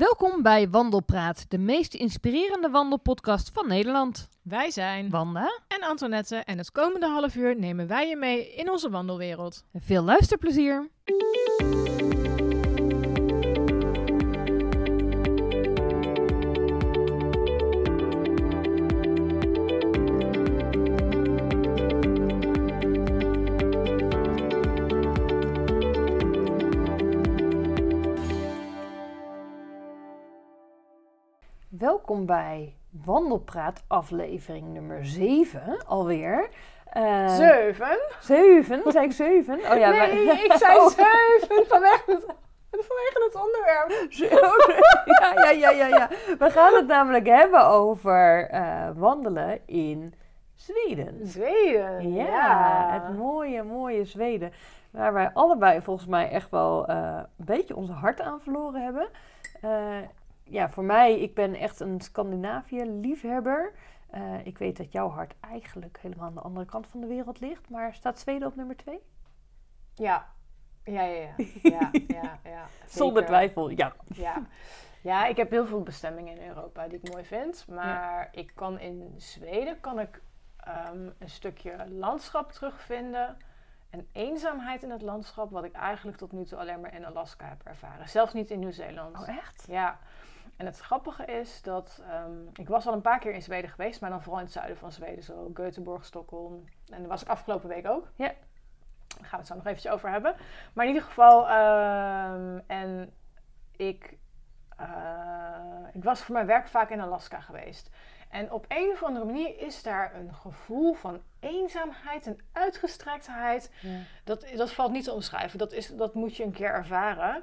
Welkom bij Wandelpraat, de meest inspirerende wandelpodcast van Nederland. Wij zijn Wanda en Antoinette en het komende half uur nemen wij je mee in onze wandelwereld. Veel luisterplezier. Welkom bij Wandelpraat aflevering nummer 7 alweer. Uh, zeven? Zeven? Zei ik zeven? Oh ja, nee, maar... ik zei oh. zeven vanwege het, vanwege het onderwerp. ja, ja, ja, ja, ja. We gaan het namelijk hebben over uh, wandelen in Zweden. Zweden, ja, ja. Het mooie, mooie Zweden. Waar wij allebei volgens mij echt wel uh, een beetje onze hart aan verloren hebben ja, voor mij, ik ben echt een Scandinavië-liefhebber. Uh, ik weet dat jouw hart eigenlijk helemaal aan de andere kant van de wereld ligt. Maar staat Zweden op nummer twee? Ja. Ja, ja, ja. ja, ja, ja Zonder twijfel, ja. ja. Ja, ik heb heel veel bestemmingen in Europa die ik mooi vind. Maar ik kan in Zweden kan ik um, een stukje landschap terugvinden. En eenzaamheid in het landschap, wat ik eigenlijk tot nu toe alleen maar in Alaska heb ervaren. Zelfs niet in Nieuw-Zeeland. Oh, echt? Ja. En het grappige is dat um, ik was al een paar keer in Zweden geweest, maar dan vooral in het zuiden van Zweden, zo Göteborg, Stockholm. En daar was ik afgelopen week ook. Ja. Daar gaan we het zo nog eventjes over hebben. Maar in ieder geval, um, en ik, uh, ik was voor mijn werk vaak in Alaska geweest. En op een of andere manier is daar een gevoel van eenzaamheid en uitgestrektheid. Ja. Dat, dat valt niet te omschrijven. Dat, is, dat moet je een keer ervaren.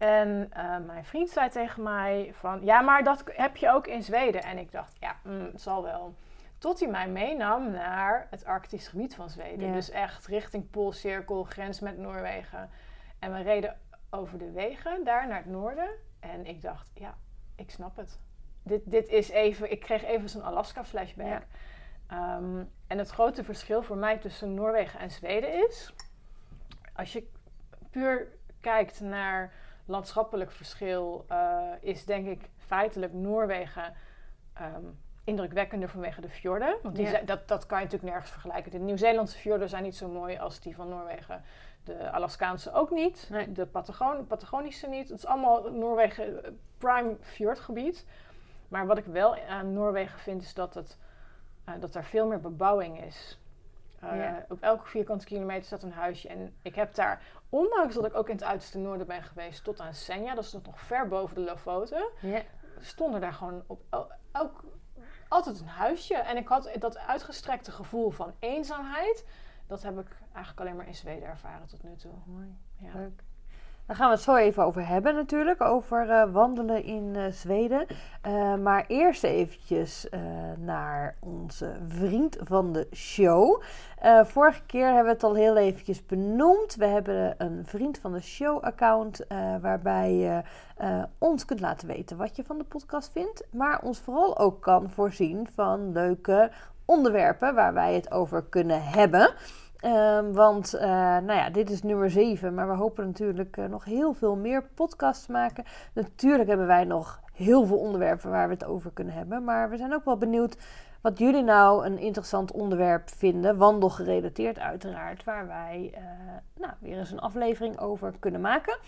En uh, mijn vriend zei tegen mij van, ja, maar dat heb je ook in Zweden. En ik dacht, ja, mm, het zal wel. Tot hij mij meenam naar het Arktisch gebied van Zweden. Dus echt richting Poolcirkel, grens met Noorwegen. En we reden over de wegen daar naar het noorden. En ik dacht, ja, ik snap het. Dit, dit is even, ik kreeg even zo'n Alaska-flashback. Um, en het grote verschil voor mij tussen Noorwegen en Zweden is, als je puur kijkt naar landschappelijk verschil uh, is denk ik feitelijk Noorwegen um, indrukwekkender vanwege de fjorden. Want die dat, dat kan je natuurlijk nergens vergelijken. De Nieuw-Zeelandse fjorden zijn niet zo mooi als die van Noorwegen. De Alaskaanse ook niet. Nee. De Patagon Patagonische niet. Het is allemaal Noorwegen eh, prime fjordgebied. Maar wat ik wel aan Noorwegen vind is dat, het, uh, dat er veel meer bebouwing is. Uh, Op elke vierkante kilometer staat een huisje. En ik heb daar ondanks dat ik ook in het uiterste noorden ben geweest tot aan Senja, dat is nog ver boven de Lofoten, yeah. stonden daar gewoon op elk, altijd een huisje. En ik had dat uitgestrekte gevoel van eenzaamheid, dat heb ik eigenlijk alleen maar in Zweden ervaren tot nu toe. Mooi. Ja. Leuk. Daar gaan we het zo even over hebben natuurlijk, over uh, wandelen in uh, Zweden. Uh, maar eerst eventjes naar onze vriend van de show. vorige keer hebben we het al heel eventjes benoemd. We hebben een vriend van de show account waarbij je ons kunt laten weten wat je van de podcast vindt. Maar ons vooral ook kan voorzien van leuke onderwerpen waar wij het over kunnen hebben. Um, want uh, nou ja, dit is nummer 7, maar we hopen natuurlijk uh, nog heel veel meer podcasts te maken. Natuurlijk hebben wij nog heel veel onderwerpen waar we het over kunnen hebben. Maar we zijn ook wel benieuwd wat jullie nou een interessant onderwerp vinden. Wandelgerelateerd uiteraard, waar wij uh, nou, weer eens een aflevering over kunnen maken.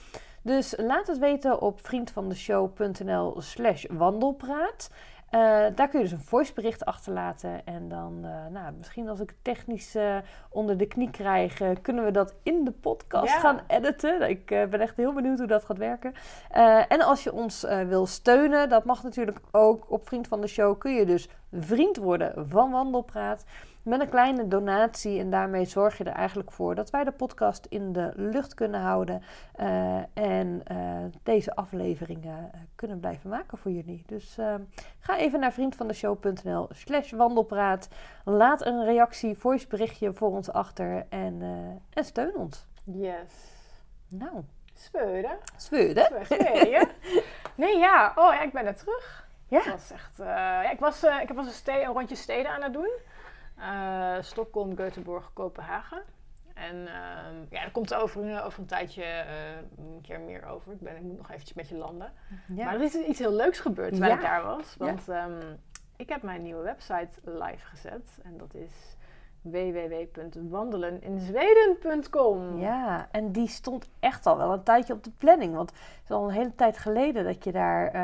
Dus laat het weten op vriendvandeshow.nl slash wandelpraat. Uh, daar kun je dus een voicebericht achterlaten. En dan, uh, nou, misschien als ik het technisch uh, onder de knie krijg, kunnen we dat in de podcast gaan editen. Ik ben echt heel benieuwd hoe dat gaat werken. en als je ons wil steunen, dat mag natuurlijk ook op Vriend van de Show, kun je dus vriend worden van Wandelpraat met een kleine donatie. En daarmee zorg je er eigenlijk voor dat wij de podcast in de lucht kunnen houden. Uh, en uh, deze afleveringen uh, kunnen blijven maken voor jullie. Dus ga even naar vriendvandeshow.nl slash wandelpraat. Laat een reactie, voiceberichtje voor ons achter. En, en steun ons. Yes. Nou. Zweuren. Zweuren. Zweuren. nee, ja. Oh, ja, ik ben er terug. Ja. was echt, ja, ik, was, ik was een, een rondje steden aan het doen. Uh, Stockholm, Göteborg, Kopenhagen. En ehm, ja, daar komt over, over een tijdje een keer meer over. Ik, ben, ik moet nog eventjes met je landen. Ja. Maar er is iets heel leuks gebeurd terwijl Ja. ik daar was. Want ehm, ik heb mijn nieuwe website live gezet. En dat is www.wandeleninzweden.com. Ja, en die stond echt al wel een tijdje op de planning. Want het is al een hele tijd geleden dat je daar...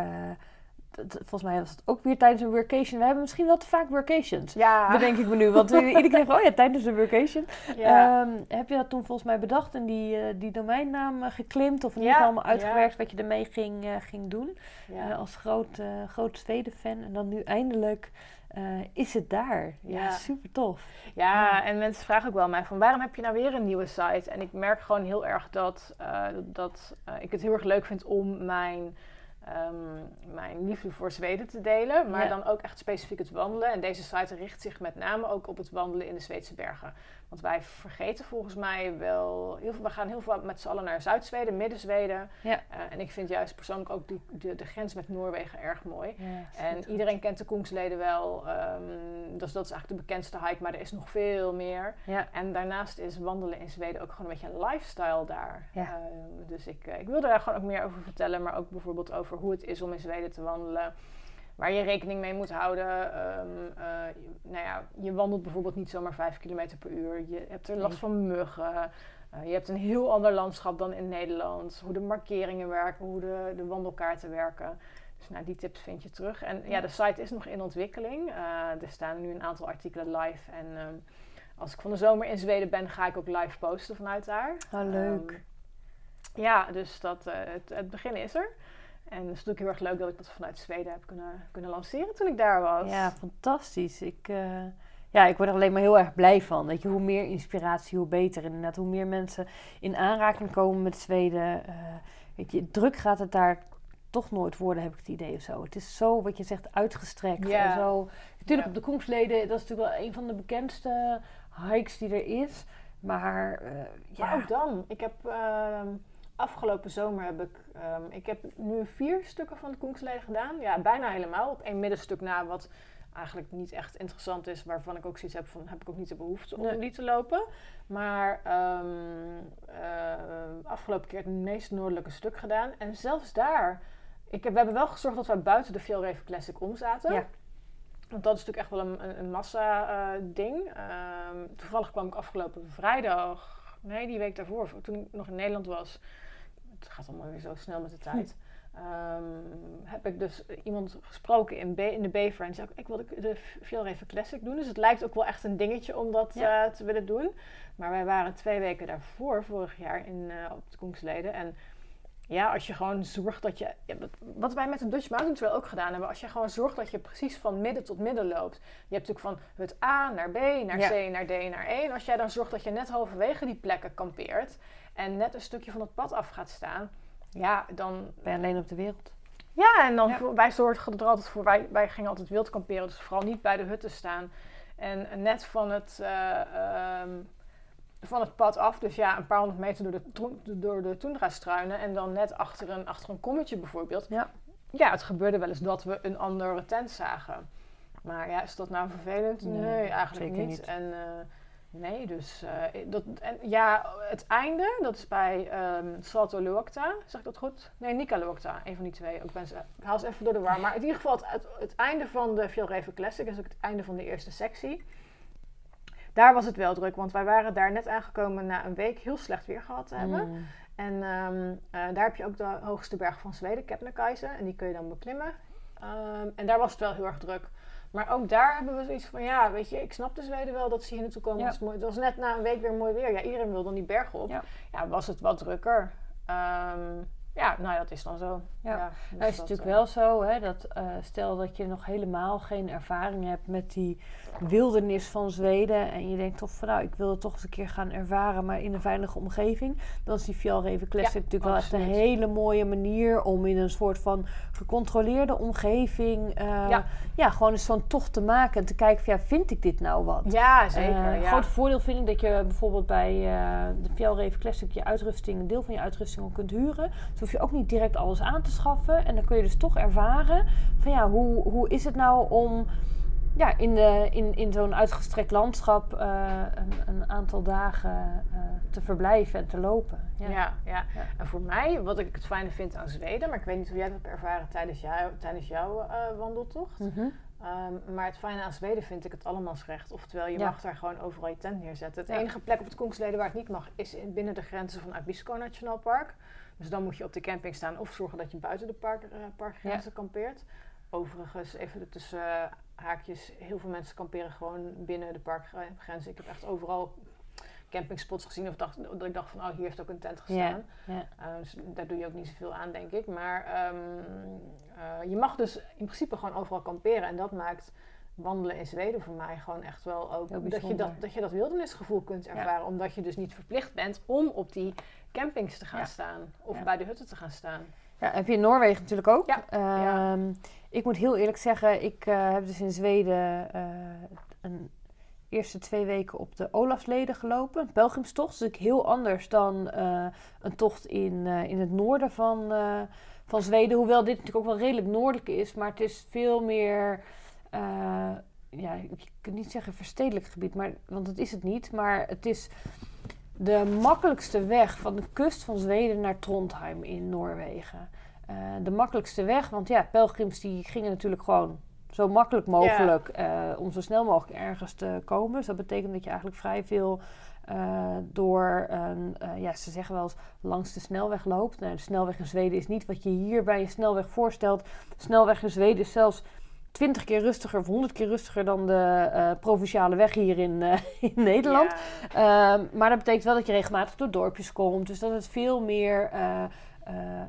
volgens mij was het ook weer tijdens een workation. We hebben misschien wel te vaak workations. Ja. Bedenk ik me nu. Want we- iedere keer van, oh ja, tijdens een workation. ja. Ehm, heb je dat toen volgens mij bedacht en die, eh, die domeinnaam eh, geklimd? Of in ieder geval allemaal uitgewerkt wat je ermee ging, eh, ging doen? ja. Als groot, groot Zweden-fan. En dan nu eindelijk is het daar. Ja, super tof. Ja, en mensen vragen ook wel mij van waarom heb je nou weer een nieuwe site? En ik merk gewoon heel erg dat, dat ik het heel erg leuk vind om mijn, ehm, mijn liefde voor Zweden te delen. Maar Ja. dan ook echt specifiek het wandelen. En deze site richt zich met name ook op het wandelen in de Zweedse bergen. Want wij vergeten volgens mij wel heel veel. We gaan heel veel met z'n allen naar Zuid-Zweden, Midden-Zweden. Ja. Eh, en ik vind juist persoonlijk ook die, de, de grens met Noorwegen erg mooi. Ja, En iedereen kent de Koengsleden wel. ehm, dus dat is eigenlijk de bekendste hike, maar er is nog veel meer. Ja. En daarnaast is wandelen in Zweden ook gewoon een beetje een lifestyle daar. Ehm, dus ik, eh, ik wilde daar gewoon ook meer over vertellen, maar ook bijvoorbeeld over hoe het is om in Zweden te wandelen. Waar je rekening mee moet houden. Eh, nou ja, je wandelt bijvoorbeeld niet zomaar 5 km per uur. Je hebt er last van muggen. Eh, je hebt een heel ander landschap dan in Nederland. Hoe de markeringen werken, hoe de, de wandelkaarten werken. Dus nou, die tips vind je terug. En ja, de site is nog in ontwikkeling. Eh, er staan nu een aantal artikelen live. En ehm, als ik van de zomer in Zweden ben, ga ik ook live posten vanuit daar. Oh, leuk. Ehm, ja, dus dat, het, het begin is er. En het is natuurlijk heel erg leuk dat ik dat vanuit Zweden heb kunnen, kunnen lanceren toen ik daar was. Ja, fantastisch. Ik, eh, ja, ik word er alleen maar heel erg blij van. Weet je, hoe meer inspiratie, hoe beter. Inderdaad, hoe meer mensen in aanraking komen met Zweden. eh, weet je, druk gaat het daar toch nooit worden, heb ik het idee of zo. Het is zo, wat je zegt, uitgestrekt. Ja. En zo. Natuurlijk Ja. op de Koengsleden, dat is natuurlijk wel een van de bekendste hikes die er is. Maar eh, ja, Maar ook dan. Ik heb ehm, afgelopen zomer heb ik, ehm, ik heb nu vier stukken van de Koengsleden gedaan. Ja, bijna helemaal. Op één middenstuk na wat eigenlijk niet echt interessant is, waarvan ik ook zoiets heb van heb ik ook niet de behoefte om Nee. die te lopen. Maar ehm, eh, afgelopen keer het meest noordelijke stuk gedaan. En zelfs daar, ik heb, we hebben wel gezorgd dat we buiten de Fjellreven Classic om zaten. Ja. Want dat is natuurlijk echt wel een, een, een massa-ding. toevallig kwam ik afgelopen vrijdag, nee, die week daarvoor, toen ik nog in Nederland was. Het gaat allemaal weer zo snel met de tijd. ehm, heb ik dus iemand gesproken in, Be- in de Bever. En die zei ook, ik wil de, Fjellreven Classic doen. Dus het lijkt ook wel echt een dingetje om dat Ja. eh, te willen doen. Maar wij waren twee weken daarvoor, vorig jaar, in, eh, op de Koengsleden. En ja, als je gewoon zorgt dat je... wat- wij met de Dutch Mountain Trail ook gedaan hebben. Als je gewoon zorgt dat je precies van midden tot midden loopt. Je hebt natuurlijk van het A naar B, naar Ja. C, naar D, naar E. En als jij dan zorgt dat je net halverwege die plekken kampeert. En net een stukje van het pad af gaat staan. Ja, dan... ben je alleen op de wereld. Ja, en dan Ja. wij zorgden er altijd voor. Wij, wij gingen altijd wild kamperen. Dus vooral niet bij de hutten staan. En net van het... eh, ehm, van het pad af, dus ja, een paar honderd meter door de, door de toendra struinen en dan net achter een, achter een kommetje bijvoorbeeld. Ja. Ja, het gebeurde wel eens dat we een andere tent zagen. Maar ja, is dat nou vervelend? Nee, Nee, eigenlijk zeker niet. niet. En eh, nee, dus eh, dat, en ja, het einde, dat is bij ehm Salto Luokta. Zeg ik dat goed? Nee, Nika Luokta, een van die twee. Ik, ben ik haal ze even door de war. Maar in ieder geval, het, het, het einde van de Fjellreven Classic is ook het einde van de eerste sectie. Daar was het wel druk, want wij waren daar net aangekomen na een week heel slecht weer gehad te hebben. Mm. En ehm, eh, daar heb je ook de hoogste berg van Zweden, Kebnekaise. En die kun je dan beklimmen. Ehm, en daar was het wel heel erg druk. Maar ook daar hebben we zoiets van, ja, weet je, ik snap de Zweden wel dat ze hier naartoe komen. Ja. Het, is mooi. het was net na een week weer mooi weer. Ja, iedereen wil dan die berg op. Ja. Ja, was het wat drukker. Ehm, ja, nou ja, dat is dan zo. Ja. dus Nou, is dat, natuurlijk eh, wel zo, hè, dat eh, stel dat je nog helemaal geen ervaring hebt met die wildernis van Zweden en je denkt toch van nou, ik wil het toch eens een keer gaan ervaren, maar in een veilige omgeving, dan is die Fjallraven Classic Ja, natuurlijk wel echt een hele mooie manier om in een soort van gecontroleerde omgeving, eh, Ja. ja. gewoon eens zo'n tocht te maken en te kijken van ja, vind ik dit nou wat? Ja, zeker. Ja. Groot voordeel vind ik dat je bijvoorbeeld bij de Fjallraven Classic je uitrusting, een deel van je uitrusting al kunt huren. Dus hoef je ook niet direct alles aan te En dan kun je dus toch ervaren van ja, hoe, hoe is het nou om ja, in, de, in, in zo'n uitgestrekt landschap eh, een, een aantal dagen eh, te verblijven en te lopen. Ja. Ja, ja. en voor mij, wat ik het fijne vind aan Zweden, maar ik weet niet hoe jij dat hebt ervaren tijdens, jou, tijdens jouw uh, wandeltocht. Mhm. Um, maar het fijne aan Zweden vind ik het allemansrecht. Oftewel, je Ja. mag daar gewoon overal je tent neerzetten. Het Ja. enige plek op het Kongsleden waar het niet mag, is in, binnen de grenzen van Abisko Nationaal Park. Dus dan moet je op de camping staan of zorgen dat je buiten de park, eh, parkgrenzen kampeert. Overigens, even tussen eh, haakjes, heel veel mensen kamperen gewoon binnen de parkgrenzen. Ik heb echt overal campingspots gezien of dacht, dat ik dacht van, oh, hier heeft ook een tent gestaan. Ja. Uh, dus daar doe je ook niet zoveel aan, denk ik. Maar ehm, uh, je mag dus in principe gewoon overal kamperen. En dat maakt wandelen in Zweden voor mij gewoon echt wel ook... Dat je dat, dat je dat wildernisgevoel kunt ervaren. Omdat je dus niet verplicht bent om op die campings te gaan Ja. staan. Of Ja. bij de hutten te gaan staan. Ja, heb je in Noorwegen natuurlijk ook. Ehm, Ik moet heel eerlijk zeggen, ik eh, heb dus in Zweden eh, een eerste twee weken op de Olafsleden gelopen. Pelgrimstocht. Dus ook heel anders dan eh, een tocht in, eh, in het noorden van, eh, van Zweden. Hoewel dit natuurlijk ook wel redelijk noordelijk is. Maar het is veel meer... ja, je kunt niet zeggen verstedelijk gebied, maar, want dat is het niet. Maar het is de makkelijkste weg van de kust van Zweden naar Trondheim in Noorwegen. De makkelijkste weg, want ja, pelgrims die gingen natuurlijk gewoon zo makkelijk mogelijk eh, om zo snel mogelijk ergens te komen. Dus dat betekent dat je eigenlijk vrij veel eh, door, een, eh, ja, ze zeggen wel eens langs de snelweg loopt. Nou, de snelweg in Zweden is niet wat je hier bij een snelweg voorstelt. De snelweg in Zweden is zelfs 20 keer rustiger of 100 keer rustiger dan de provinciale weg hier in, in Nederland. Ja. Ehm, maar dat betekent wel dat je regelmatig door dorpjes komt. Dus dat het veel meer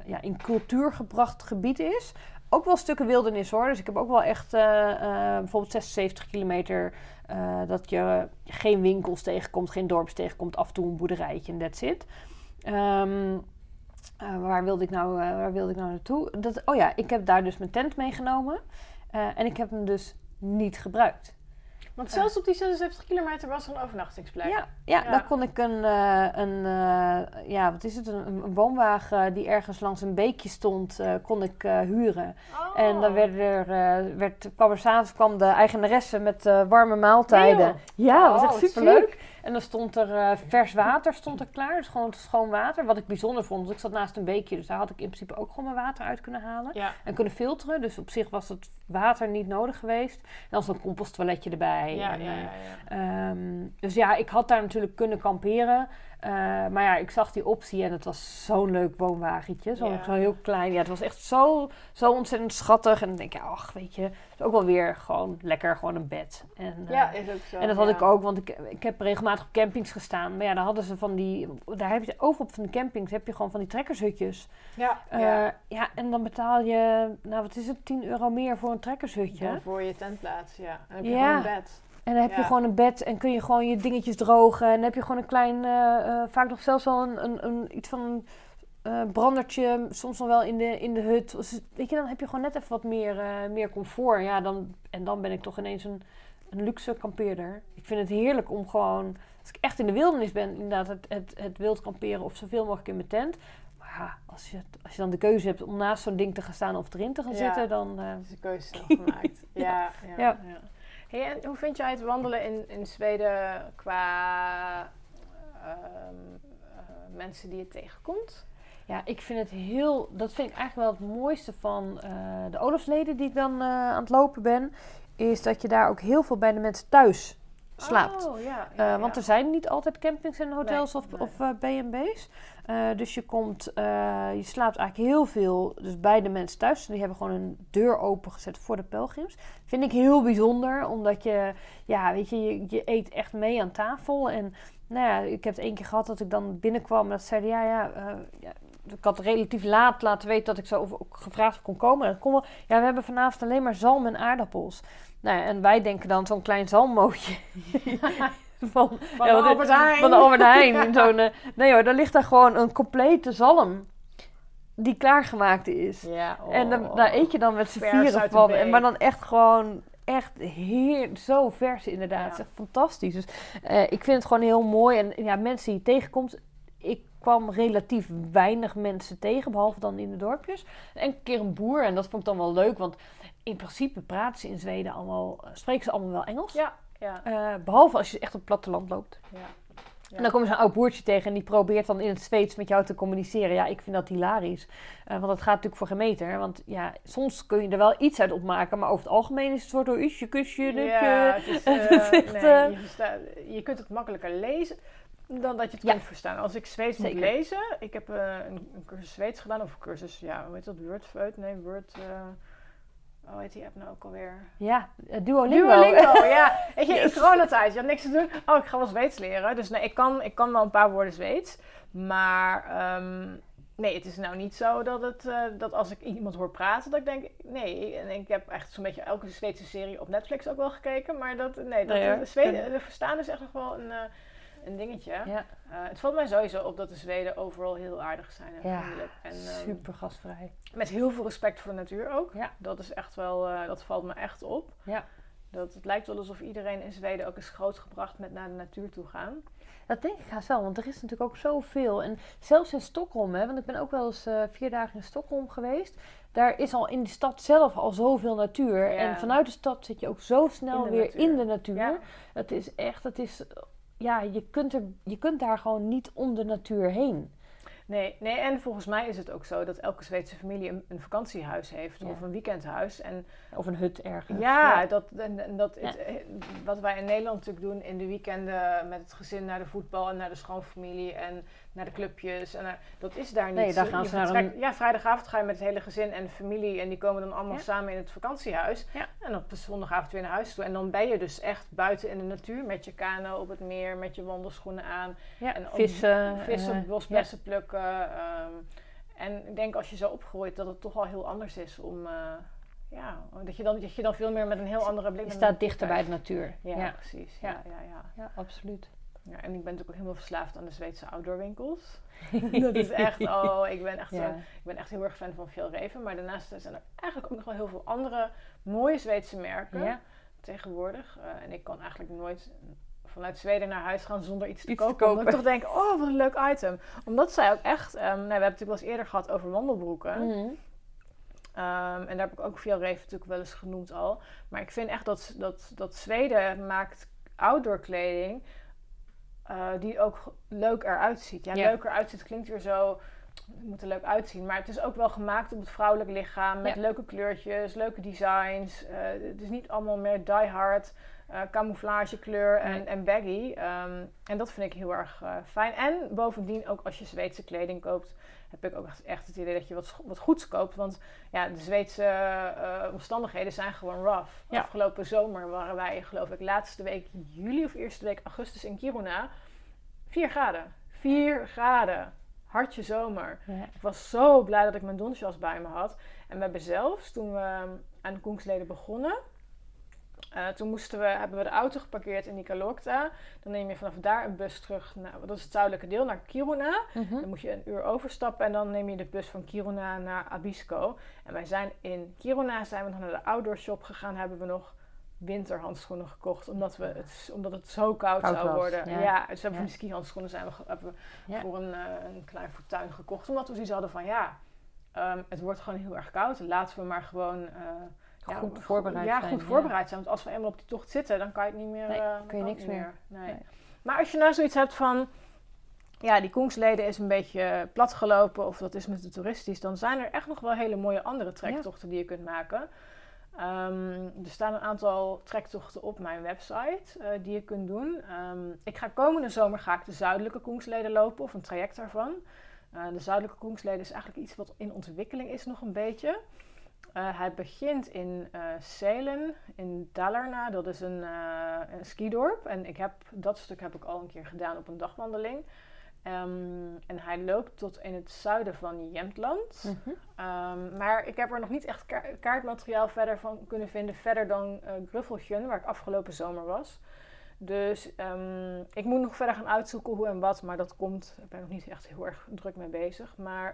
ja, in cultuur gebracht gebied is. Ook wel stukken wildernis hoor. Dus ik heb ook wel echt eh, eh, bijvoorbeeld 76 kilometer eh, dat je geen winkels tegenkomt, geen dorps tegenkomt. Af en toe een boerderijtje en that's it. Ehm, eh, waar, wilde ik nou, waar wilde ik nou naartoe? Dat, oh ja, ik heb daar dus mijn tent meegenomen. En ik heb hem dus niet gebruikt. Want zelfs op die 76 kilometer was er een overnachtingsplek. Ja, ja, Ja. daar kon ik een, eh, een eh, ja, wat is het, een, een woonwagen die ergens langs een beekje stond, eh, kon ik huren. Oh. En dan werd er, werd, kwam er s'avonds kwam de eigenaresse met warme maaltijden. Nee, ja, dat was Oh, echt wat superleuk. En dan stond er eh, vers water stond er klaar, dus gewoon schoon water. Wat ik bijzonder vond, want ik zat naast een beekje, dus daar had ik in principe ook gewoon mijn water uit kunnen halen. Ja. En kunnen filteren, dus op zich was het water niet nodig geweest. En dan was een composttoiletje erbij. Ja, en, ja, eh. Ehm, dus ja, ik had daar natuurlijk kunnen kamperen. Eh, maar ja, ik zag die optie en het was zo'n leuk woonwagentje. Zo, Ja. zo heel klein. Ja, het was echt zo, zo ontzettend schattig. En dan denk je, ach, weet je, het is ook wel weer gewoon lekker, gewoon een bed. En, eh, Ja, is ook zo. en dat had ik ook, want ik, ik heb regelmatig op campings gestaan. Maar ja, daar hadden ze van die, daar heb je overal op van die campings heb je gewoon van die trekkershutjes. Ja, Eh, ja. ja, en dan betaal je, nou wat is het, 10 euro meer voor een trekkershutje. Dan voor je tentplaats, ja. En dan heb je Ja. gewoon een bed. En dan heb je gewoon een bed en kun je gewoon je dingetjes drogen. En dan heb je gewoon een klein, eh, eh, vaak nog zelfs wel een, een, een, iets van een eh, brandertje. Soms nog wel in de, in de hut. Dus, weet je, dan heb je gewoon net even wat meer, meer comfort. Ja, dan, en dan ben ik toch ineens een, een luxe kampeerder. Ik vind het heerlijk om gewoon, als ik echt in de wildernis ben, inderdaad het, het, het wild kamperen of zoveel mogelijk in mijn tent. Maar ja, als je, als je dan de keuze hebt om naast zo'n ding te gaan staan of erin te gaan Ja. zitten, dan... Dat is een keuze gemaakt. ja, ja, ja. Ja. Hey, en hoe vind jij het wandelen in, in Zweden qua ehm, eh, mensen die je tegenkomt? Ja, ik vind het heel. Dat vind ik eigenlijk wel het mooiste van eh, de Olafsleden die ik dan eh, aan het lopen ben. Is dat je daar ook heel veel bij de mensen thuis slaapt. Oh, ja. Ja, want er zijn niet altijd campings en hotels Nee, of, nee. of eh, Eh, dus je komt, eh, je slaapt eigenlijk heel veel dus bij de mensen thuis. Die hebben gewoon een deur opengezet voor de pelgrims. Vind ik heel bijzonder, omdat je, ja, weet je, je, je eet echt mee aan tafel. En nou ja, ik heb het één keer gehad dat ik dan binnenkwam en dat zeiden, ja, ja, eh, ja, ik had relatief laat laten weten dat ik zo gevraagd of kon komen. En kon ja, we hebben vanavond alleen maar zalm en aardappels. Nou ja, en wij denken dan zo'n klein zalmmootje. van, Van ja, de Albert Heijn. van de Albert Heijn. Zo'n, eh, nee hoor, daar ligt daar gewoon een complete zalm. Die klaargemaakt is. Ja, En dan, oh. daar eet je dan met z'n vieren van. En, maar dan echt gewoon, echt heer, zo vers inderdaad. Ja. Echt fantastisch. Dus eh, ik vind het gewoon heel mooi. En ja, mensen die je tegenkomt, ik kwam relatief weinig mensen tegen, behalve dan in de dorpjes. En een keer een boer en dat vond ik dan wel leuk, want in principe praten ze in Zweden allemaal, eh, spreken ze allemaal wel Engels. Ja, ja, Eh, behalve als je echt op het platteland loopt. ja. Ja. En dan kom je zo'n oud boertje tegen en die probeert dan in het Zweeds met jou te communiceren. Ja, ik vind dat hilarisch. Eh, want dat gaat natuurlijk voor geen meter. Want ja, soms kun je er wel iets uit opmaken, maar over het algemeen is het soort door usje, kusje, Ja, het is, Het is echt, nee, je, kunt het makkelijker lezen dan dat je het Ja. kunt verstaan. Als ik Zweeds moet lezen, ik heb eh, een, een cursus Zweeds gedaan, of een cursus, ja, hoe heet dat, Wordfeut? Nee, Word, hoe heet die app nou ook alweer? Ja, eh, Duolingo. Duolingo, ja. Weet je, in Yes. coronatijd, je had niks te doen. Oh, ik ga wel Zweeds leren. Dus nee, ik kan, ik kan wel een paar woorden Zweeds. Maar ehm, nee, het is nou niet zo dat, het, eh, dat als ik iemand hoor praten, dat ik denk, nee. En ik heb echt zo'n beetje elke Zweedse serie op Netflix ook wel gekeken. Maar dat, nee, dat, Nee, de, Zweden, de verstaan is echt nog wel een, eh, een dingetje. Ja, Eh, het valt mij sowieso op dat de Zweden overal heel aardig zijn en Ja, vriendelijk. En, ehm, super gastvrij. met heel veel respect voor de natuur ook. Ja. Dat is echt wel, eh, dat valt me echt op. Ja. Dat het lijkt wel alsof iedereen in Zweden ook is grootgebracht met naar de natuur toe gaan. Dat denk ik haast wel, want er is natuurlijk ook zoveel. En zelfs in Stockholm, hè, want ik ben ook wel eens eh, vier dagen in Stockholm geweest. Daar is al in de stad zelf al zoveel natuur. Ja. En vanuit de stad zit je ook zo snel In weer natuur. in de natuur. Ja. Het is echt, het is, ja, je kunt, er, je kunt daar gewoon niet om de natuur heen. Nee, nee, en volgens mij is het ook zo dat elke Zweedse familie een, een vakantiehuis heeft Ja. of een weekendhuis. En Of een hut ergens. ja, dat, en, en dat Ja. het, eh, wat wij in Nederland natuurlijk doen in de weekenden met het gezin naar de voetbal en naar de schoonfamilie en naar de clubjes. En naar- dat is daar niet. Nee, daar gaan ze naar een- Ja, vrijdagavond ga je met het hele gezin en de familie en die komen dan allemaal Ja. samen in het vakantiehuis. Ja. En op zondagavond weer naar huis toe. En dan ben je dus echt buiten in de natuur met je kano op het meer, met je wandelschoenen aan. Ja, En vissen. vissen, eh, bosbessen plukken. ehm, en ik denk als je zo opgroeit dat het toch wel heel anders is om... eh, ja, dat je, dan, dat je dan veel meer met een heel andere blik... je staat dichter bij de natuur. Ja, precies. Ja. Ja, ja, Ja, absoluut. Ja. En ik ben natuurlijk ook helemaal verslaafd aan de Zweedse outdoorwinkels. dat is echt, oh, ik ben echt, Ja. eh, ik ben echt heel erg fan van Fjellreven. Maar daarnaast zijn er eigenlijk ook nog wel heel veel andere mooie Zweedse merken Ja. tegenwoordig. Eh, en ik kan eigenlijk nooit vanuit Zweden naar huis gaan zonder iets te Iets te kopen. Omdat ik kopen. toch denk, oh, wat een leuk item. Omdat zij ook echt, ehm, nou, we hebben het natuurlijk wel eens eerder gehad over wandelbroeken. Mhm. Ehm, en daar heb ik ook Fjellreven natuurlijk wel eens genoemd al. Maar ik vind echt dat, dat, dat Zweden maakt outdoor kleding eh, die ook leuk eruit ziet. Ja, leuk eruit ziet klinkt weer zo... Het moet er leuk uitzien. Maar het is ook wel gemaakt op het vrouwelijk lichaam. Met leuke kleurtjes, leuke designs. Eh, het is niet allemaal meer die hard, eh camouflagekleur en, Nee. en baggy. Ehm, en dat vind ik heel erg eh, fijn. En bovendien, ook als je Zweedse kleding koopt, heb ik ook echt, echt het idee dat je wat, wat goeds koopt. Want ja, de Zweedse eh, omstandigheden zijn gewoon rough. Ja. Afgelopen zomer waren wij, geloof ik, laatste week juli of eerste week augustus in Kiruna. 4 graden. 4 graden. Hartje zomer. Ja. Ik was zo blij dat ik mijn donsjas bij me had. En we hebben zelfs, toen we ehm, aan de Koengsleden begonnen... eh, toen moesten we, hebben we de auto geparkeerd in Nikalokta. Dan neem je vanaf daar een bus terug, naar, dat is het zuidelijke deel, naar Kiruna. Mhm. Dan moet je een uur overstappen en dan neem je de bus van Kiruna naar Abisko. En wij zijn in Kiruna zijn we nog naar de outdoor shop gegaan. Hebben we nog winterhandschoenen gekocht. Omdat, we het, omdat het zo koud, Koud zou was, worden. ja. Ja, dus hebben we Ja. van die skihandschoenen zijn we, hebben we Ja. voor een, eh, een klein fortuin gekocht. Omdat we zoiets hadden van ja, ehm, het wordt gewoon heel erg koud. Laten we maar gewoon... eh, ja, Goed go- voorbereid ja, zijn, goed ja. voorbereid zijn. Want als we eenmaal op die tocht zitten, dan kan je het niet meer. Nee, eh, kun je niks meer. Nee. Nee. Maar als je nou zoiets hebt van. Ja, die Koengsleden is een beetje platgelopen of dat is met de toeristisch. Dan zijn er echt nog wel hele mooie andere trektochten die je kunt maken. Ehm, er staan een aantal trektochten op mijn website eh, die je kunt doen. Ehm, ik ga komende zomer ga ik de zuidelijke Koengsleden lopen of een traject daarvan. Eh, de zuidelijke Koengsleden is eigenlijk iets wat in ontwikkeling is nog een beetje. Eh, hij begint in Selen, in Dalarna. Dat is een, een skidorp. En ik heb, dat stuk heb ik al een keer gedaan op een dagwandeling. Ehm, en hij loopt tot in het zuiden van Jämtland. Mhm. Ehm, maar ik heb er nog niet echt ka- kaartmateriaal verder van kunnen vinden. Verder dan eh Gruffeltjen, waar ik afgelopen zomer was. Dus ehm, ik moet nog verder gaan uitzoeken hoe en wat. Maar dat komt. Ik ben nog niet echt heel erg druk mee bezig. Maar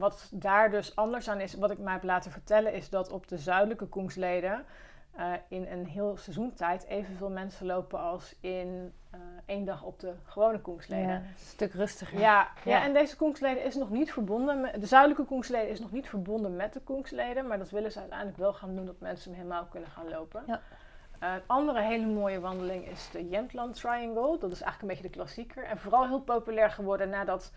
wat daar dus anders aan is, wat ik mij heb laten vertellen, is dat op de zuidelijke Koengsleden eh, in een heel seizoentijd evenveel mensen lopen als in eh, één dag op de gewone Koensleden. Ja, een stuk rustiger. Ja, ja. Ja. en deze Koensleden is nog niet verbonden. Met, de zuidelijke Koensleden is nog niet verbonden met de Koensleden. Maar dat willen ze uiteindelijk wel gaan doen, dat mensen hem helemaal kunnen gaan lopen. Ja. Eh, een andere hele mooie wandeling is de Jämtland Triangle. Dat is eigenlijk een beetje de klassieker. En vooral heel populair geworden nadat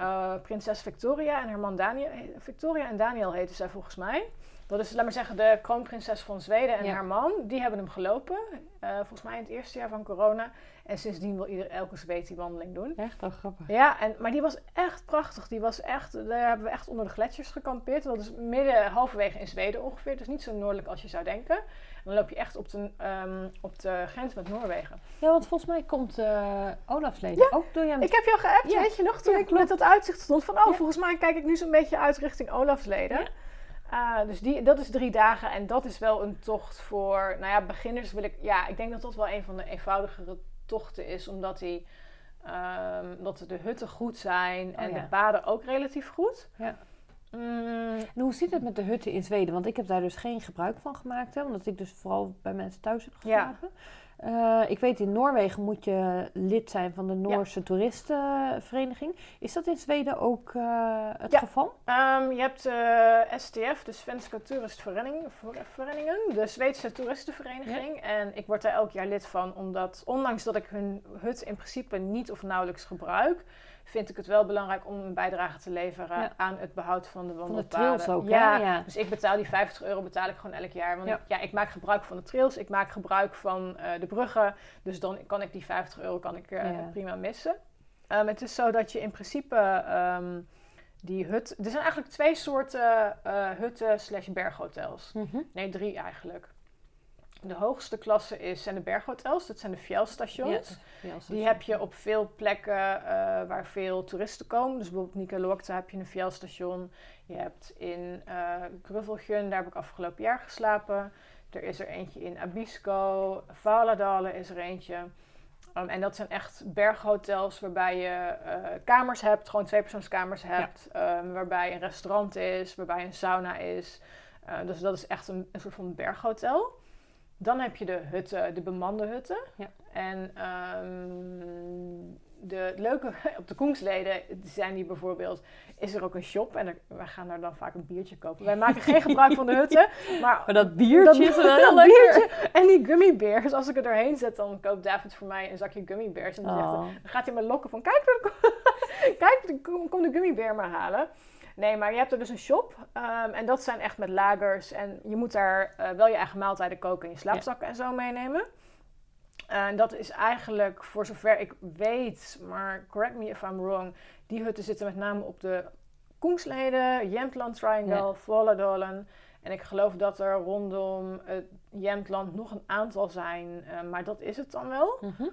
eh, prinses Victoria en haar man Daniel... Victoria en Daniel heten zij volgens mij. Dat is, laat maar zeggen, de kroonprinses van Zweden en Ja. haar man. Die hebben hem gelopen. eh, volgens mij in het eerste jaar van corona. En sindsdien wil ieder, elke Zweed die wandeling doen. Echt wel grappig. Ja, en, maar die was echt prachtig. Die was echt, daar hebben we echt onder de gletsjers gekampeerd. Dat is midden, halverwege in Zweden ongeveer. Dus niet zo noordelijk als je zou denken. En dan loop je echt op de, ehm, op de grens met Noorwegen. Ja, want volgens mij komt eh Olafsleden ook door jou. Ik heb jou geappt, Ja. weet je nog, toen Ja, ik met dat uitzicht stond. Van, oh, Ja. volgens mij kijk ik nu zo'n beetje uit richting Olafsleden. Ah, dus die, dat is drie dagen en dat is wel een tocht voor, nou ja, beginners wil ik, ja, ik denk dat dat wel een van de eenvoudigere tochten is, omdat die, ehm, dat de hutten goed zijn en Oh, ja. de paden ook relatief goed. Ja. Mm, En hoe zit het met de hutten in Zweden? Want ik heb daar dus geen gebruik van gemaakt. Hè, omdat ik dus vooral bij mensen thuis heb Ja. Eh, ik weet in Noorwegen moet je lid zijn van de Noorse toeristenvereniging. Is dat in Zweden ook eh, het Ja. geval? Ehm, je hebt eh STF, de Svenska Turistverenigingen, de Zweedse toeristenvereniging. En ik word daar elk jaar lid van, omdat ondanks dat ik hun hut in principe niet of nauwelijks gebruik, vind ik het wel belangrijk om een bijdrage te leveren Ja. aan het behoud van de Van de wandelpaden. ook, ja, dus ik betaal die 50 euro betaal ik gewoon elk jaar. Want Ja. Ik, ja, ik maak gebruik van de trails, ik maak gebruik van de bruggen. Dus dan kan ik die 50 euro kan ik, eh, Ja. prima missen. Ehm, het is zo dat je in principe ehm, die hut... Er zijn eigenlijk twee soorten eh, hutten slash berghotels. Mhm. Nee, drie eigenlijk. De hoogste klasse is, zijn de berghotels. Dat zijn de fjellstations. Ja, Die heb je op veel plekken eh, waar veel toeristen komen. Dus bijvoorbeeld Nicolorta heb je een fjellstation. Je hebt in Gruffelgjön, daar heb ik afgelopen jaar geslapen. Er is er eentje in Abisko. Valadalen is er eentje. Um, en dat zijn echt berghotels waarbij je eh, kamers hebt, gewoon tweepersoonskamers hebt. um, waarbij een restaurant is, waarbij een sauna is. Uh, dus dat is echt een, een soort van berghotel. Dan heb je de hutten, de bemande hutten. Ja. En ehm, de het leuke op de Koensleden zijn die bijvoorbeeld, is er ook een shop en er, wij gaan daar dan vaak een biertje kopen. Wij maken geen gebruik van de hutten, maar Maar dat biertje is wel heel lekker. en die gummibeers. Als ik er doorheen zet, dan koopt David voor mij een zakje gummibeers. En dan, zegt hij- Oh. dan gaat hij me lokken van, kijk, kijk kom, kom de gummibeer maar halen. Nee, maar je hebt er dus een shop. ehm, en dat zijn echt met lagers. En je moet daar eh, wel je eigen maaltijden koken en je slaapzakken en zo meenemen. En dat is eigenlijk, voor zover ik weet, maar correct me if I'm wrong, die hutten zitten met name op de Koensleden, Jämtland Triangle, Ja. En ik geloof dat er rondom het Jämtland nog een aantal zijn, eh, maar dat is het dan wel. Mhm.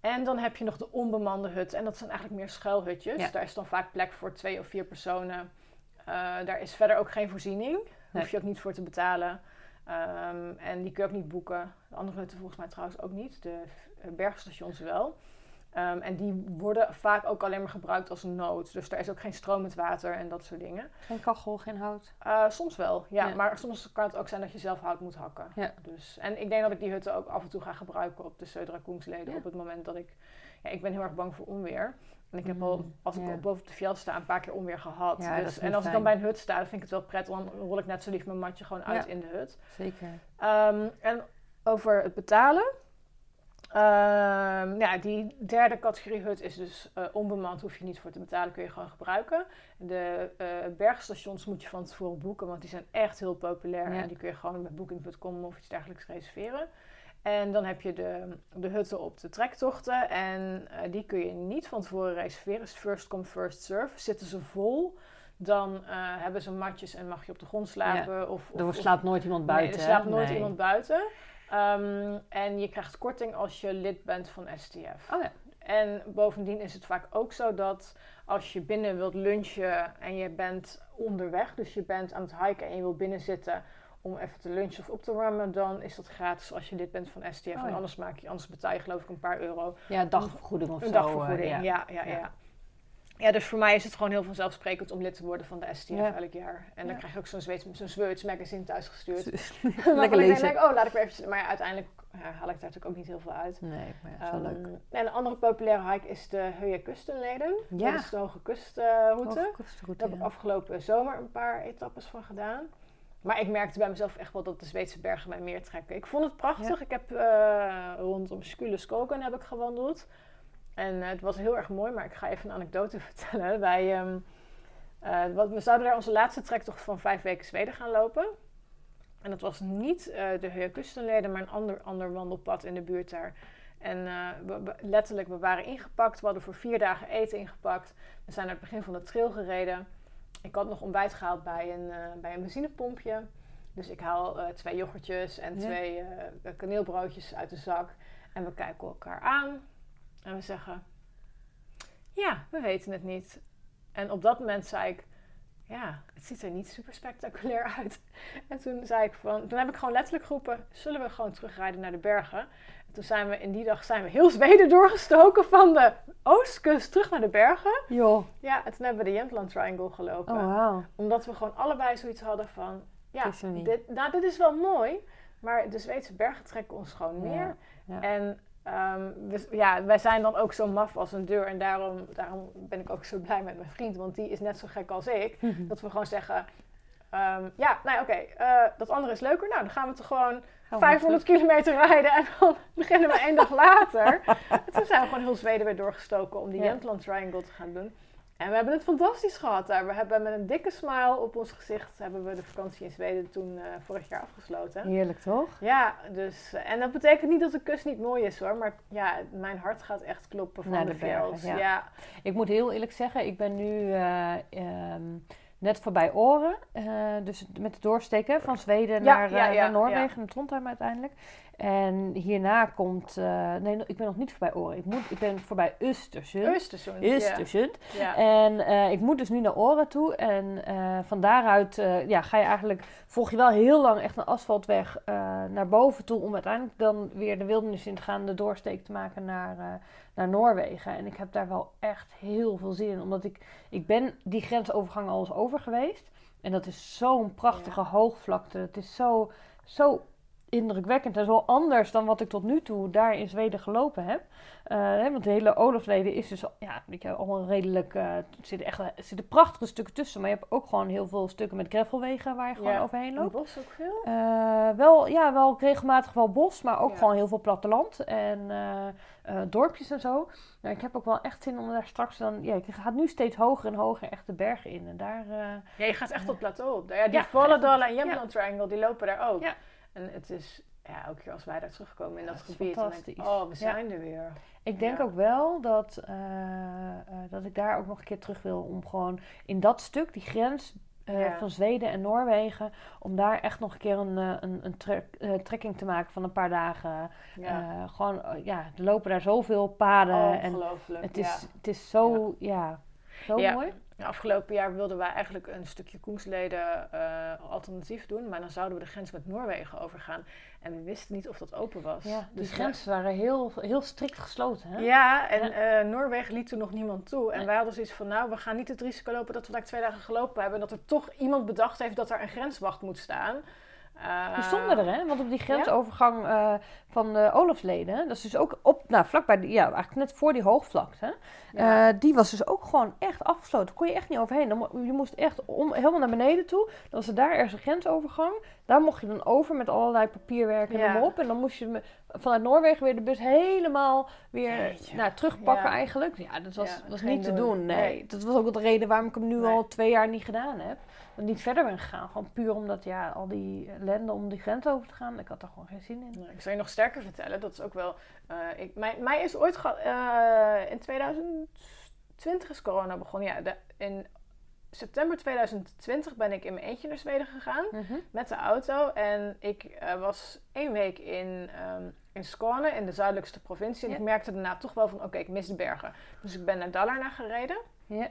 En dan heb je nog de onbemande hut. En dat zijn eigenlijk meer schuilhutjes. Ja. Daar is dan vaak plek voor twee of vier personen. Eh, daar is verder ook geen voorziening. Daar Nee. hoef je ook niet voor te betalen. Ehm, en die kun je ook niet boeken. De andere hutten volgens mij trouwens ook niet. De bergstations wel. Ehm, en die worden vaak ook alleen maar gebruikt als nood. Dus daar is ook geen stromend water en dat soort dingen. Geen kachel, geen hout. Eh, soms wel, ja, Ja. Maar soms kan het ook zijn dat je zelf hout moet hakken. Ja. Dus, en ik denk dat ik die hutten ook af en toe ga gebruiken op de Södra Koensleden. Ja. Op het moment dat ik... Ja, ik ben heel erg bang voor onweer. En ik heb Mm, al, als ik ja. boven op de fjell sta, een paar keer onweer gehad. Ja, dus, en als ik dan bij een hut sta, dan vind ik het wel prettig. Dan rol ik net zo lief mijn matje gewoon uit Ja. in de hut. Zeker. Ehm, en over het betalen. Ehm, ja, die derde categorie hut is dus eh, onbemand, hoef je niet voor te betalen, kun je gewoon gebruiken. De eh, bergstations moet je van tevoren boeken, want die zijn echt heel populair. En die kun je gewoon met booking.com of iets dergelijks reserveren. En dan heb je de, de hutten op de trektochten en eh, die kun je niet van tevoren reserveren. Is first come, first serve. Zitten ze vol, dan eh, hebben ze matjes en mag je op de grond slapen. Of, of, Er slaapt nooit iemand buiten. Nee, er slaapt nooit Nee. iemand buiten. Ehm, en je krijgt korting als je lid bent van STF. Oh ja. En bovendien is het vaak ook zo dat als je binnen wilt lunchen en je bent onderweg, dus je bent aan het hiken en je wilt binnen zitten om even te lunchen of op te warmen, dan is dat gratis als je lid bent van STF. Oh ja. En anders, maak je, anders betaal je geloof ik een paar euro. Ja, dagvergoeding of Een zo. dagvergoeding, eh, ja, ja, ja. Ja. ja, dus voor mij is het gewoon heel vanzelfsprekend om lid te worden van de STF Ja. elk jaar. En dan Ja. krijg je ook zo'n Zweeds, zo'n Zweeds magazine thuisgestuurd. Lekker Waarvan ik lezen. denk, oh, laat ik weer eventjes... Maar ja, uiteindelijk haal ik daar natuurlijk ook niet heel veel uit. Nee, maar ja, is wel Ehm, leuk. En een andere populaire hike is de Heuye Kustenleden. Ja. Dat is de Hoge Kustroute. Hoge kustroute, Daar heb ik afgelopen zomer een paar etappes van gedaan. Maar ik merkte bij mezelf echt wel dat de Zweedse bergen mij meer trekken. Ik vond het prachtig. Ja. Ik heb eh, rondom Skuleskogen heb ik gewandeld. En eh, het was heel erg mooi, maar ik ga even een anekdote vertellen. Wij, ehm, eh, wat, we zouden daar onze laatste trektocht van vijf weken Zweden gaan lopen. En dat was niet de Kustenleden, maar een ander, ander wandelpad in de buurt daar. En we, we- letterlijk, we waren ingepakt. We hadden voor vier dagen eten ingepakt. We zijn naar het begin van de trail gereden. Ik had nog ontbijt gehaald bij een, eh, bij een benzinepompje. Dus ik haal eh, twee yoghurtjes en Ja. twee eh, kaneelbroodjes uit de zak. En we kijken elkaar aan. En we zeggen... Ja, we weten het niet. En op dat moment zei ik... Ja, het ziet er niet super spectaculair uit. En toen zei ik van... Toen heb ik gewoon letterlijk geroepen... Zullen we gewoon terugrijden naar de bergen? En toen zijn we in die dag zijn we heel Zweden doorgestoken van de oostkust terug naar de bergen. Joh, Ja, en toen hebben we de Jämtland Triangle gelopen. oh. Omdat we gewoon allebei zoiets hadden van... Ja, Het er dit, nou, dit is wel mooi, maar de Zweedse bergen trekken ons gewoon meer. ja. En we- ja, wij zijn dan ook zo maf als een deur. En daarom, daarom ben ik ook zo blij met mijn vriend, want die is net zo gek als ik. Dat we gewoon zeggen... ehm, ja, nou oké, eh, dat andere is leuker. Nou, dan gaan we toch gewoon Gaan we 500 kilometer rijden en dan beginnen we één dag later. En toen zijn we gewoon heel Zweden weer doorgestoken om die Ja. Jämtland Triangle te gaan doen. En we hebben het fantastisch gehad daar. We hebben met een dikke smile op ons gezicht hebben we de vakantie in Zweden toen eh, vorig jaar afgesloten. Heerlijk toch? Ja, dus, eh, en dat betekent niet dat de kust niet mooi is hoor, maar ja, mijn hart gaat echt kloppen van Naar de, de bergen, fjords. ja. Ja. Ik moet heel eerlijk zeggen, ik ben nu eh, ehm, net voorbij Oren. eh, dus met het doorsteken van Zweden Ja, naar, ja, eh, ja, naar Noorwegen, naar Trondheim uiteindelijk. En hierna komt... eh, nee, ik ben nog niet voorbij Oren. Ik, moet, ik ben voorbij Östersund. Östersund. Östersund. Ja. En eh, ik moet dus nu naar Oren toe. En eh, van daaruit ja, ga je eigenlijk, volg je wel heel lang echt een asfaltweg naar boven toe. Om uiteindelijk dan weer de wildernis in te gaan, de doorsteek te maken naar, naar Noorwegen. En ik heb daar wel echt heel veel zin in. Omdat ik, ik ben die grensovergang al eens over geweest. En dat is zo'n prachtige hoogvlakte. Het is zo, zo indrukwekkend en zo anders dan wat ik tot nu toe daar in Zweden gelopen heb. Eh, hè, want de hele Olofleden is dus ja, weet je, allemaal redelijk. eh, er, zitten echt, er zitten prachtige stukken tussen, maar je hebt ook gewoon heel veel stukken met gravelwegen waar je gewoon Ja. overheen loopt. bos ook veel? Eh, wel, ja, wel regelmatig wel bos, maar ook Ja. gewoon heel veel platteland en eh, eh, dorpjes en zo. Nou, ik heb ook wel echt zin om daar straks dan. Ja, ik ga nu steeds hoger en hoger echt de bergen in. En daar. eh, Ja, je gaat echt op plateau op. Ja, die Ja, en ja. Jämtland Triangle, die lopen daar ook. Ja. En het is, ja, elke keer als wij daar terugkomen in Ja, dat gebied, dan denk ik, fantastisch. oh, we Ja. zijn er weer. Ik denk Ja. ook wel dat, eh, eh, dat ik daar ook nog een keer terug wil om gewoon in dat stuk, die grens eh, van Zweden en Noorwegen, om daar echt nog een keer een, een, een trek- trekking te maken van een paar dagen. Gewoon, eh, ja, er lopen daar zoveel paden en ongelooflijk. het is, ja. het is zo, ja, zo Ja. mooi. Afgelopen jaar wilden wij eigenlijk een stukje Koensleden eh, alternatief doen, maar dan zouden we de grens met Noorwegen overgaan. En we wisten niet of dat open was. Ja, Dus grenzen waren heel, heel strikt gesloten. Hè? Ja, en eh, Noorwegen liet toen nog niemand toe. En Nee. wij hadden zoiets van, nou, we gaan niet het risico lopen dat we daar twee dagen gelopen hebben. En dat er toch iemand bedacht heeft dat er een grenswacht moet staan. Eh, Die stonden er, hè? Want op die grensovergang eh, van de Olofsleden, dat is dus ook op, nou, vlakbij, ja, eigenlijk net voor die hoogvlakte, ja. eh, die was dus ook gewoon echt afgesloten. Daar kon je echt niet overheen. Dan, je moest echt om, helemaal naar beneden toe. Dan was er daar ergens een grensovergang. Daar mocht je dan over met allerlei papierwerk en Ja. op. En dan moest je vanuit Noorwegen weer de bus helemaal weer Jeetje. nou, terugpakken Ja. eigenlijk. Ja, dat was, was niet te doen. doen. Nee. Nee. Dat was ook de reden waarom ik hem nu Nee. al twee jaar niet gedaan heb. Niet verder ben gegaan. Gewoon puur omdat ja, al die ellende om die grens over te gaan. Ik had er gewoon geen zin in. Nou, ik zal je nog sterker vertellen. Dat is ook wel. eh, ik, mij, mij is ooit. eh, in 2020 is corona begonnen. Ja, de, in september 2020 ben ik in mijn eentje naar Zweden gegaan. Met de auto. En ik eh, was één week in, ehm, in Skåne, in de zuidelijkste provincie. En ik merkte daarna toch wel van: oké, ik mis de bergen. Dus ik ben naar Dalarna gereden. Ja.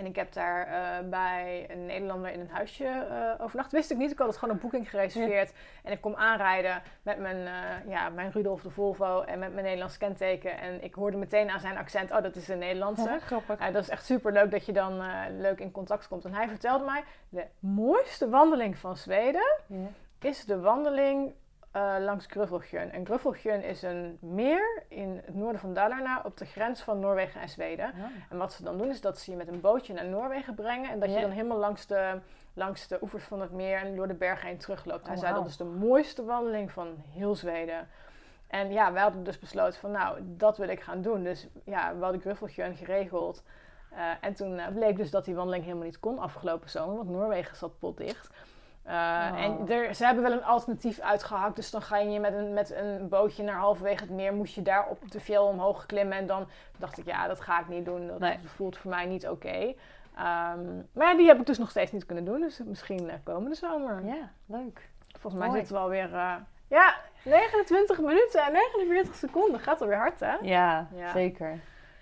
En ik heb daar eh, bij een Nederlander in een huisje uh, overnacht. Wist ik niet. Ik had het gewoon een boeking gereserveerd. En ik kom aanrijden met mijn, uh, ja, mijn Rudolf de Volvo en met mijn Nederlands kenteken. En ik hoorde meteen aan zijn accent, oh dat is een Nederlandse. Ja, grappig. dat is echt super leuk dat je dan leuk in contact komt. En hij vertelde mij, de mooiste wandeling van Zweden Ja. is de wandeling eh, langs Gruffelgjön. En Gruffelgjön is een meer in het noorden van Dalarna op de grens van Noorwegen en Zweden. Ja. En wat ze dan doen is dat ze je met een bootje naar Noorwegen brengen. En dat Ja. je dan helemaal langs de, langs de oevers van het meer en door de bergen heen terugloopt. Hij Oh, zei wauw. dat is de mooiste wandeling van heel Zweden. En ja, wij hadden dus besloten van nou, dat wil ik gaan doen. Dus ja, we hadden Gruffelgjön geregeld. Eh, en toen eh, bleek dus dat die wandeling helemaal niet kon afgelopen zomer, want Noorwegen zat potdicht. Eh, Oh. En er, ze hebben wel een alternatief uitgehakt. Dus dan ga je met een, met een bootje naar halverwege het meer. Moest je daar op de fjell omhoog klimmen. En dan dacht ik, ja, dat ga ik niet doen. Dat Nee. voelt voor mij niet oké. Ehm, maar ja, die heb ik dus nog steeds niet kunnen doen. Dus misschien eh, komende zomer. ja, leuk. Volgens mij Mooi. zitten we alweer... eh, ja, 29 minuten en 49 seconden. Gaat alweer hard, hè? Ja, Ja. zeker.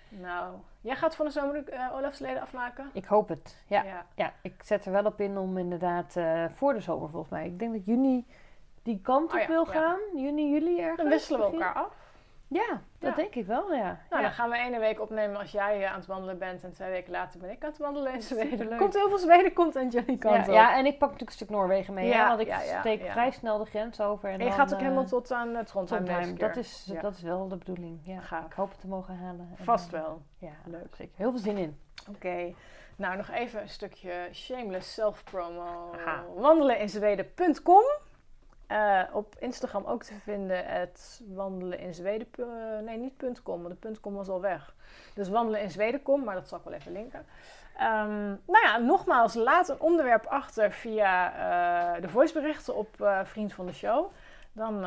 Nou, jij gaat van de zomer eh Olafsleden afmaken? Ik hoop het. Ja. ja. ja, ik zet er wel op in om inderdaad eh, voor de zomer volgens mij. Ik denk dat juni die kant op Oh ja, wil ja. gaan. Juni, juli ergens. Dan wisselen we elkaar af. Ja, dat Ja. denk ik wel, ja. Nou, ja. dan gaan we ene week opnemen als jij eh, aan het wandelen bent. En twee weken later ben ik aan het wandelen in Zweden. Komt heel veel Zweden content jullie kant ja, ja, en ik pak natuurlijk een stuk Noorwegen mee, Ja, want ik steek vrij snel de grens over. En, En je dan, gaat ook eh, helemaal tot aan het Trondheim. Dat is, dat is wel de bedoeling. Ja, Gaaf. ik hoop het te mogen halen. En, Vast eh, wel. Ja, Leuk. zeker. Heel veel zin in. Oké. Nou, nog even een stukje shameless self-promo. Wandeleninzweden.com Eh, Op Instagram ook te vinden het wandelen in Zweden. eh, nee, niet .com, want de .com was al weg. Dus wandelen in Zweden.com, maar dat zal ik wel even linken. Ehm, nou ja, nogmaals, laat een onderwerp achter via eh, de voiceberichten op Vriend van de Show. Dan,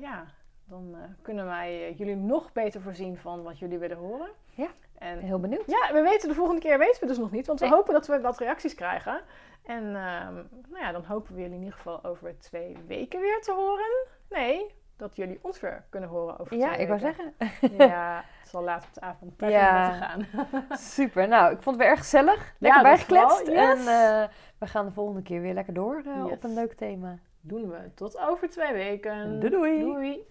ja, dan kunnen wij jullie nog beter voorzien van wat jullie willen horen. Ja. En Heel benieuwd. ja, we weten de volgende keer weten we dus nog niet, want we Nee. hopen dat we wat reacties krijgen. En ehm, nou ja, dan hopen we jullie in ieder geval over twee weken weer te horen. Nee, dat jullie ons weer kunnen horen over Ja, twee ik wou weken. zeggen. Ja, het zal laat op de avond Ja. om te gaan. Super. Nou, ik vond het weer erg gezellig. Lekker dat bijgekletst. yes. En eh, we gaan de volgende keer weer lekker door eh, Yes. op een leuk thema. Doen we tot over twee weken. Doei doei. Doei.